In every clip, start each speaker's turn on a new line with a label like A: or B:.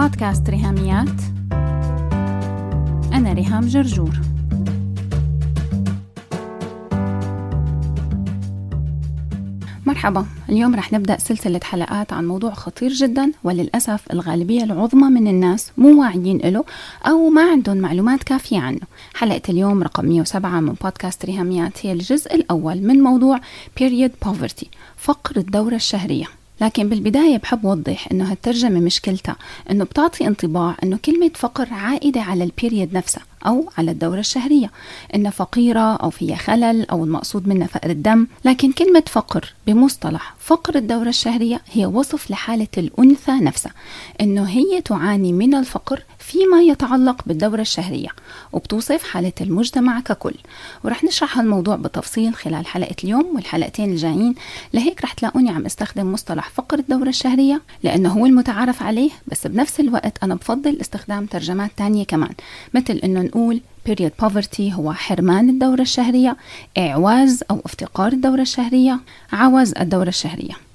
A: بودكاست ريهاميات. أنا ريهام جرجور. مرحبا. اليوم رح نبدأ سلسلة حلقات عن موضوع خطير جدا وللأسف الغالبية العظمى من الناس مو واعيين له أو ما عندهم معلومات كافية عنه. حلقة اليوم رقم 107 من بودكاست ريهاميات هي الجزء الأول من موضوع period poverty فقر الدورة الشهرية. لكن بالبداية بحب وضح أنه هالترجمة مشكلتها أنه بتعطي انطباع أنه كلمة فقر عائدة على البيريد نفسها أو على الدورة الشهرية إنها فقيرة أو فيها خلل أو المقصود منها فقر الدم لكن كلمة فقر بمصطلح فقر الدورة الشهرية هي وصف لحالة الأنثى نفسها إنه هي تعاني من الفقر فيما يتعلق بالدورة الشهرية وبتوصف حالة المجتمع ككل. ورح نشرح هالموضوع بتفصيل خلال حلقة اليوم والحلقتين الجايين. لهيك رح تلاقوني عم استخدم مصطلح فقر الدورة الشهرية لأنه هو المتعارف عليه بس بنفس الوقت أنا بفضل استخدام ترجمات تانية كمان مثل إنه نقول period poverty هو حرمان الدورة الشهرية إعواز أو افتقار الدورة الشهرية عوز الدورة الشهرية.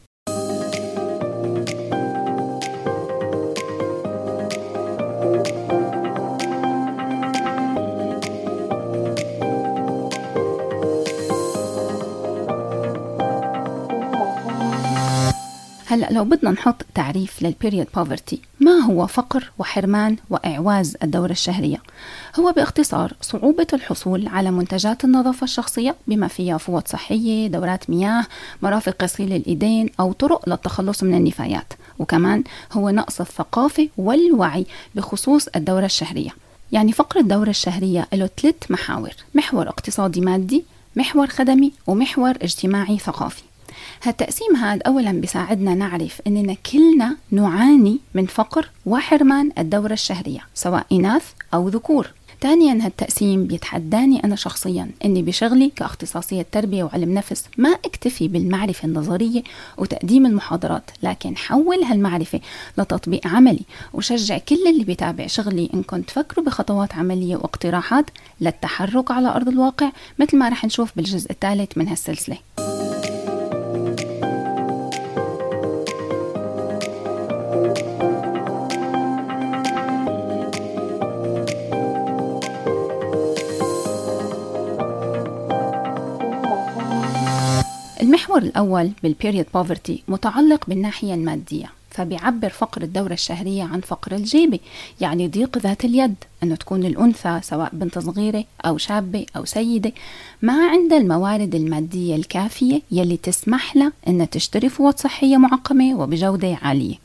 A: هلا لو بدنا نحط تعريف للبيريود بوفرتي ما هو فقر وحرمان وإعواز الدورة الشهرية؟ هو باختصار صعوبة الحصول على منتجات النظافة الشخصية بما فيها فوط صحية دورات مياه مرافق غسيل الإيدين أو طرق للتخلص من النفايات. وكمان هو نقص الثقافة والوعي بخصوص الدورة الشهرية. يعني فقر الدورة الشهرية له ثلاث محاور محور اقتصادي مادي محور خدمي ومحور اجتماعي ثقافي. هالتقسيم هذا أولا بيساعدنا نعرف أننا كلنا نعاني من فقر وحرمان الدورة الشهرية سواء إناث أو ذكور. ثانيا هالتقسيم بيتحداني أنا شخصيا أني بشغلي كأختصاصية تربية وعلم نفس ما أكتفي بالمعرفة النظرية وتقديم المحاضرات لكن حول هالمعرفة لتطبيق عملي وشجع كل اللي بيتابع شغلي إنكم تفكروا بخطوات عملية واقتراحات للتحرك على أرض الواقع مثل ما رح نشوف بالجزء الثالث من هالسلسلة. المحور الأول بالبيريود بوفرتي متعلق بالناحية المادية فبيعبر فقر الدورة الشهرية عن فقر الجيبة يعني ضيق ذات اليد أنه تكون الأنثى سواء بنت صغيرة أو شابة أو سيدة. ما عندها الموارد المادية الكافية يلي تسمح لها أنها تشتري فوط صحية معقمة وبجودة عالية.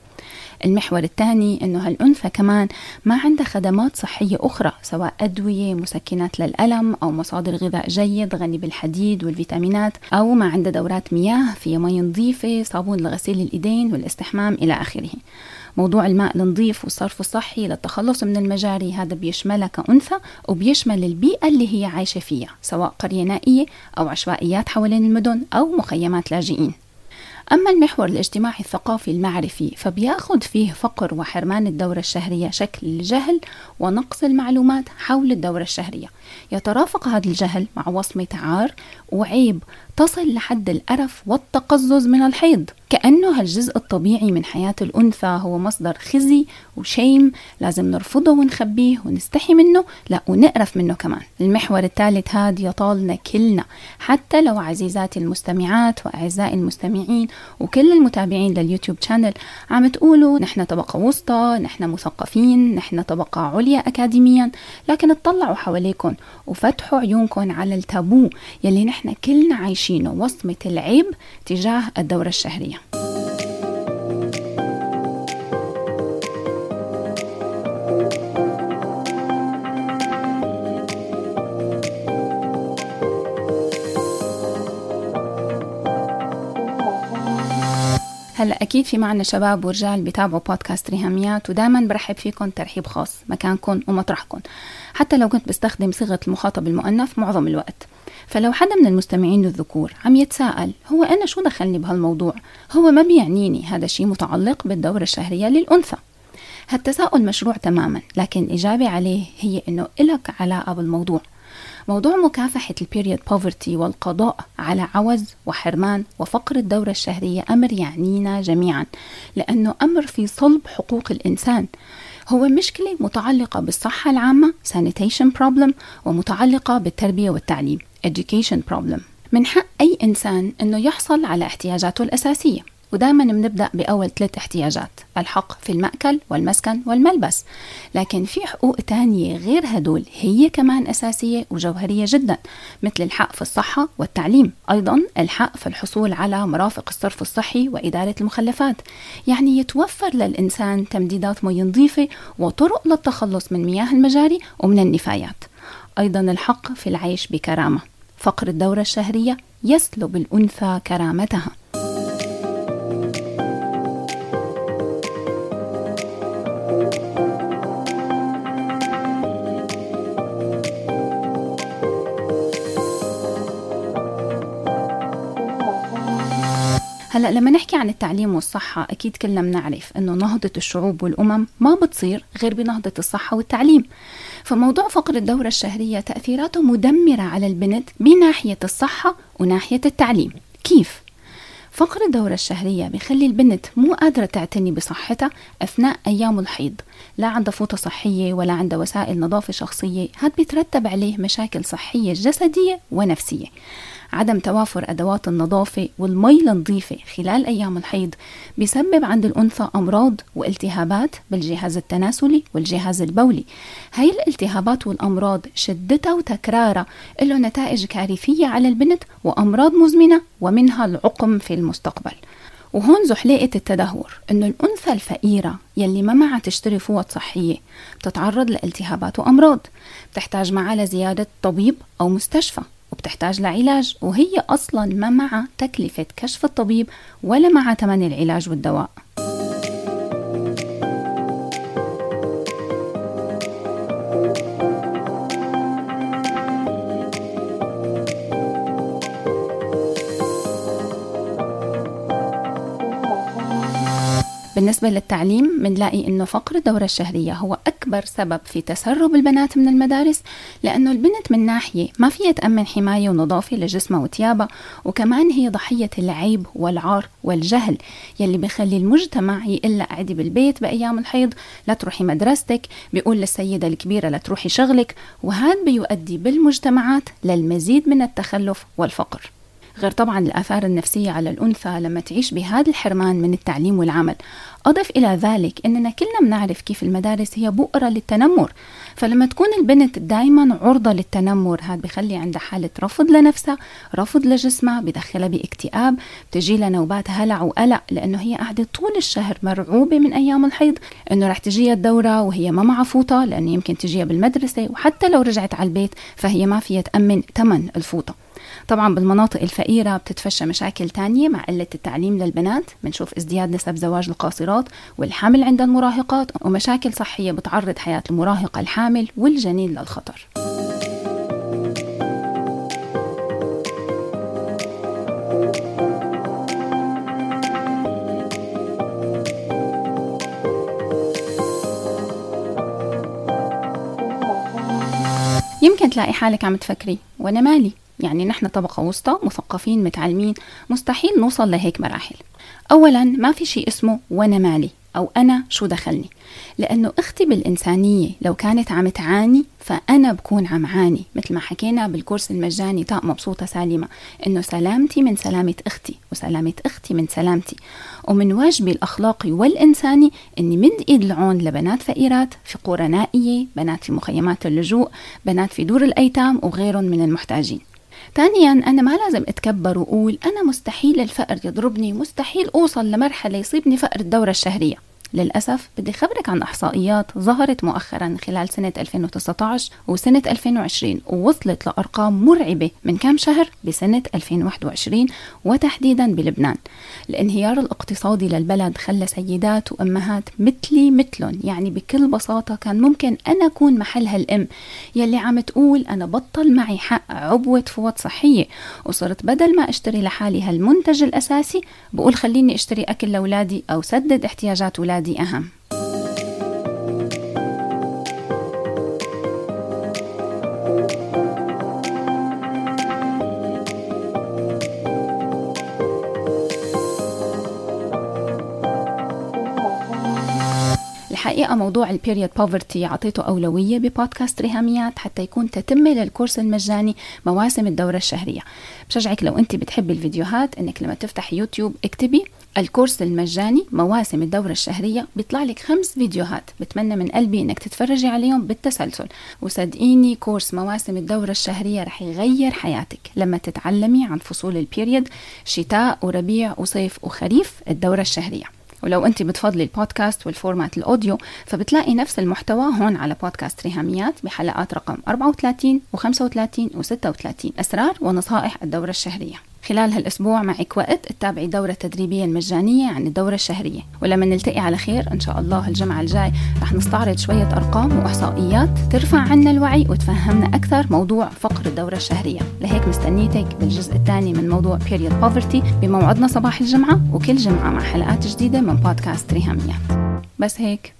A: المحور الثاني إنه هالأنثى كمان ما عندها خدمات صحية أخرى سواء أدوية مسكنات للألم أو مصادر غذاء جيد غني بالحديد والفيتامينات أو ما عندها دورات مياه فيها مي نظيفة صابون لغسيل الإيدين والاستحمام إلى آخره. موضوع الماء النظيف والصرف الصحي للتخلص من المجاري هذا بيشملها كأنثى وبيشمل البيئة اللي هي عايشة فيها سواء قرية نائية أو عشوائيات حوالين المدن أو مخيمات لاجئين. أما المحور الاجتماعي الثقافي المعرفي فبيأخذ فيه فقر وحرمان الدورة الشهرية شكل الجهل ونقص المعلومات حول الدورة الشهرية. يترافق هذا الجهل مع وصمة عار وعيب تصل لحد الأرف والتقزز من الحيض. كأنه هالجزء الطبيعي من حياة الأنثى هو مصدر خزي وشيم لازم نرفضه ونخبيه ونستحي منه لا ونقرف منه كمان. المحور الثالث هاد يطالنا كلنا حتى لو عزيزاتي المستمعات وأعزائي المستمعين وكل المتابعين لليوتيوب شانل عم تقولوا نحن طبقة وسطى نحن مثقفين نحن طبقة عليا أكاديميا لكن اطلعوا حواليكم وفتحوا عيونكم على التابو يلي نحن كلنا عايشينه وصمة العيب تجاه الدورة الشهرية. هلا أكيد في معنا شباب ورجال بيتابعوا بودكاست ريهاميات ودائما برحب فيكم ترحيب خاص مكانكم ومطرحكم. حتى لو كنت بستخدم صيغة المخاطب المؤنث معظم الوقت. فلو حدا من المستمعين الذكور عم يتساءل هو أنا شو دخلني بهالموضوع؟ هو ما بيعنيني هذا الشيء متعلق بالدورة الشهرية للأنثى. هالتساؤل مشروع تماما لكن الإجابة عليه هي أنه إلك علاقة بالموضوع. موضوع مكافحة ال period poverty والقضاء على عوز وحرمان وفقر الدورة الشهرية أمر يعنينا جميعا لأنه أمر في صلب حقوق الإنسان. هو مشكلة متعلقة بالصحة العامة sanitation problem ومتعلقة بالتربية والتعليم education problem. من حق أي إنسان أنه يحصل على احتياجاته الأساسية. ودائما بنبدأ بأول ثلاث احتياجات الحق في المأكل والمسكن والملبس. لكن في حقوق تانية غير هدول هي كمان أساسية وجوهرية جدا مثل الحق في الصحة والتعليم. أيضا الحق في الحصول على مرافق الصرف الصحي وإدارة المخلفات. يعني يتوفر للإنسان تمديدات مي نظيفة وطرق للتخلص من مياه المجاري ومن النفايات. أيضا الحق في العيش بكرامة. فقر الدورة الشهرية يسلب الأنثى كرامتها. هلا لما نحكي عن التعليم والصحة أكيد كلنا بنعرف إنه نهضة الشعوب والأمم ما بتصير غير بنهضة الصحة والتعليم. فموضوع فقر الدورة الشهرية تأثيراته مدمرة على البنت بناحية الصحة وناحية التعليم. كيف؟ فقر الدورة الشهرية بخلي البنت مو قادرة تعتني بصحتها أثناء أيام الحيض. لا عندها فوطة صحية ولا عندها وسائل نظافة شخصية هذا بيترتب عليه مشاكل صحية جسدية ونفسية. عدم توافر أدوات النظافة والمي النظيفة خلال أيام الحيض بيسبب عند الأنثى أمراض والتهابات بالجهاز التناسلي والجهاز البولي. هاي الالتهابات والأمراض شدتها وتكرارها له نتائج كارثية على البنت وأمراض مزمنة ومنها العقم في المستقبل. وهون زحليقة التدهور إنه الأنثى الفقيرة يلي ما معها تشتري فوط صحية بتتعرض لالتهابات وأمراض. بتحتاج معها لزيارة طبيب أو مستشفى. وبتحتاج لعلاج. وهي أصلا ما معها تكلفة كشف الطبيب ولا معها ثمن العلاج والدواء. للتعليم بنلاقي إنه فقر الدورة الشهرية هو أكبر سبب في تسرب البنات من المدارس لأنه البنت من ناحية ما فيها تأمن حماية ونظافة لجسمها وثيابها وكمان هي ضحية العيب والعار والجهل يلي بخلي المجتمع يقول قعدي بالبيت بأيام الحيض لا تروحي مدرستك بيقول للسيدة الكبيرة لا تروحي شغلك وهذا بيؤدي بالمجتمعات للمزيد من التخلف والفقر. غير طبعا الآثار النفسية على الأنثى لما تعيش بهذا الحرمان من التعليم والعمل. أضف إلى ذلك أننا كلنا بنعرف كيف المدارس هي بؤرة للتنمر. فلما تكون البنت دايما عرضة للتنمر هذا بخلي عندها حالة رفض لنفسها رفض لجسمها بدخلها باكتئاب بتجي لها نوبات هلع وقلق لأنه هي قاعدة طول الشهر مرعوبة من أيام الحيض. أنه رح تجيها الدورة وهي ما معها فوطة لأنه يمكن تجيها بالمدرسة وحتى لو رجعت على البيت فهي ما فيها تأمن ثمن الفوطة. طبعا بالمناطق الفقيرة بتتفشى مشاكل تانية مع قلة التعليم للبنات. بنشوف ازدياد نسب زواج القاصرات والحمل عند المراهقات ومشاكل صحية بتعرض حياة المراهقة الحامل والجنين للخطر. يمكن تلاقي حالك عم تفكري وأنا مالي؟ يعني نحن طبقة وسطى مثقفين متعلمين مستحيل نوصل لهيك مراحل. أولا ما في شيء اسمه وأنا مالي أو أنا شو دخلني. لأنه أختي بالإنسانية لو كانت عم تعاني فأنا بكون عم عاني. مثل ما حكينا بالكورس المجاني طاق مبسوطة سالمة. إنه سلامتي من سلامة أختي وسلامة أختي من سلامتي. ومن واجبي الأخلاقي والإنساني إني مد إيد العون لبنات فقيرات في قرى نائية بنات في مخيمات اللجوء بنات في دور الأيتام وغيرهم من المحتاجين. ثانيا أنا ما لازم أتكبر وأقول أنا مستحيل الفقر يضربني مستحيل أوصل لمرحلة يصيبني فقر الدورة الشهرية. للأسف بدي خبرك عن إحصائيات ظهرت مؤخرا خلال سنة 2019 وسنة 2020 ووصلت لأرقام مرعبة من كم شهر؟ بسنة 2021 وتحديدا بلبنان. الانهيار الاقتصادي للبلد خلى سيدات وأمهات مثلي مثلهم يعني بكل بساطة كان ممكن أنا أكون محل هالأم يلي عم تقول أنا بطل معي حق عبوة فوط صحية وصرت بدل ما أشتري لحالي هالمنتج الأساسي بقول خليني أشتري أكل لأولادي أو سدد احتياجات أولادي أولادي أهم. الحقيقة موضوع ال period poverty عطيته أولوية ببودكاست ريهاميات حتى يكون تتمة للكورس المجاني مواسم الدورة الشهرية. بشجعك لو أنت بتحبي الفيديوهات أنك لما تفتح يوتيوب اكتبي الكورس المجاني مواسم الدورة الشهرية بيطلع لك خمس فيديوهات. بتمنى من قلبي إنك تتفرجي عليهم بالتسلسل. وصدقيني كورس مواسم الدورة الشهرية رح يغير حياتك. لما تتعلمي عن فصول ال period شتاء وربيع وصيف وخريف الدورة الشهرية. ولو أنت بتفضلي البودكاست وال format ال audio فبتلاقي نفس المحتوى هون على بودكاست ريهاميات بحلقات رقم 34 و35 و36 أسرار ونصائح الدورة الشهرية. خلال هالأسبوع معك وقت تتابعي دورة تدريبية مجانية عن الدورة الشهرية. ولما نلتقي على خير إن شاء الله الجمعة الجاي رح نستعرض شوية أرقام وإحصائيات ترفع عنا الوعي وتفهمنا أكثر موضوع فقر الدورة الشهرية. لهيك مستنيتك بالجزء الثاني من موضوع Period Poverty بموعدنا صباح الجمعة وكل جمعة مع حلقات جديدة من بودكاست ريهاميات بس هيك.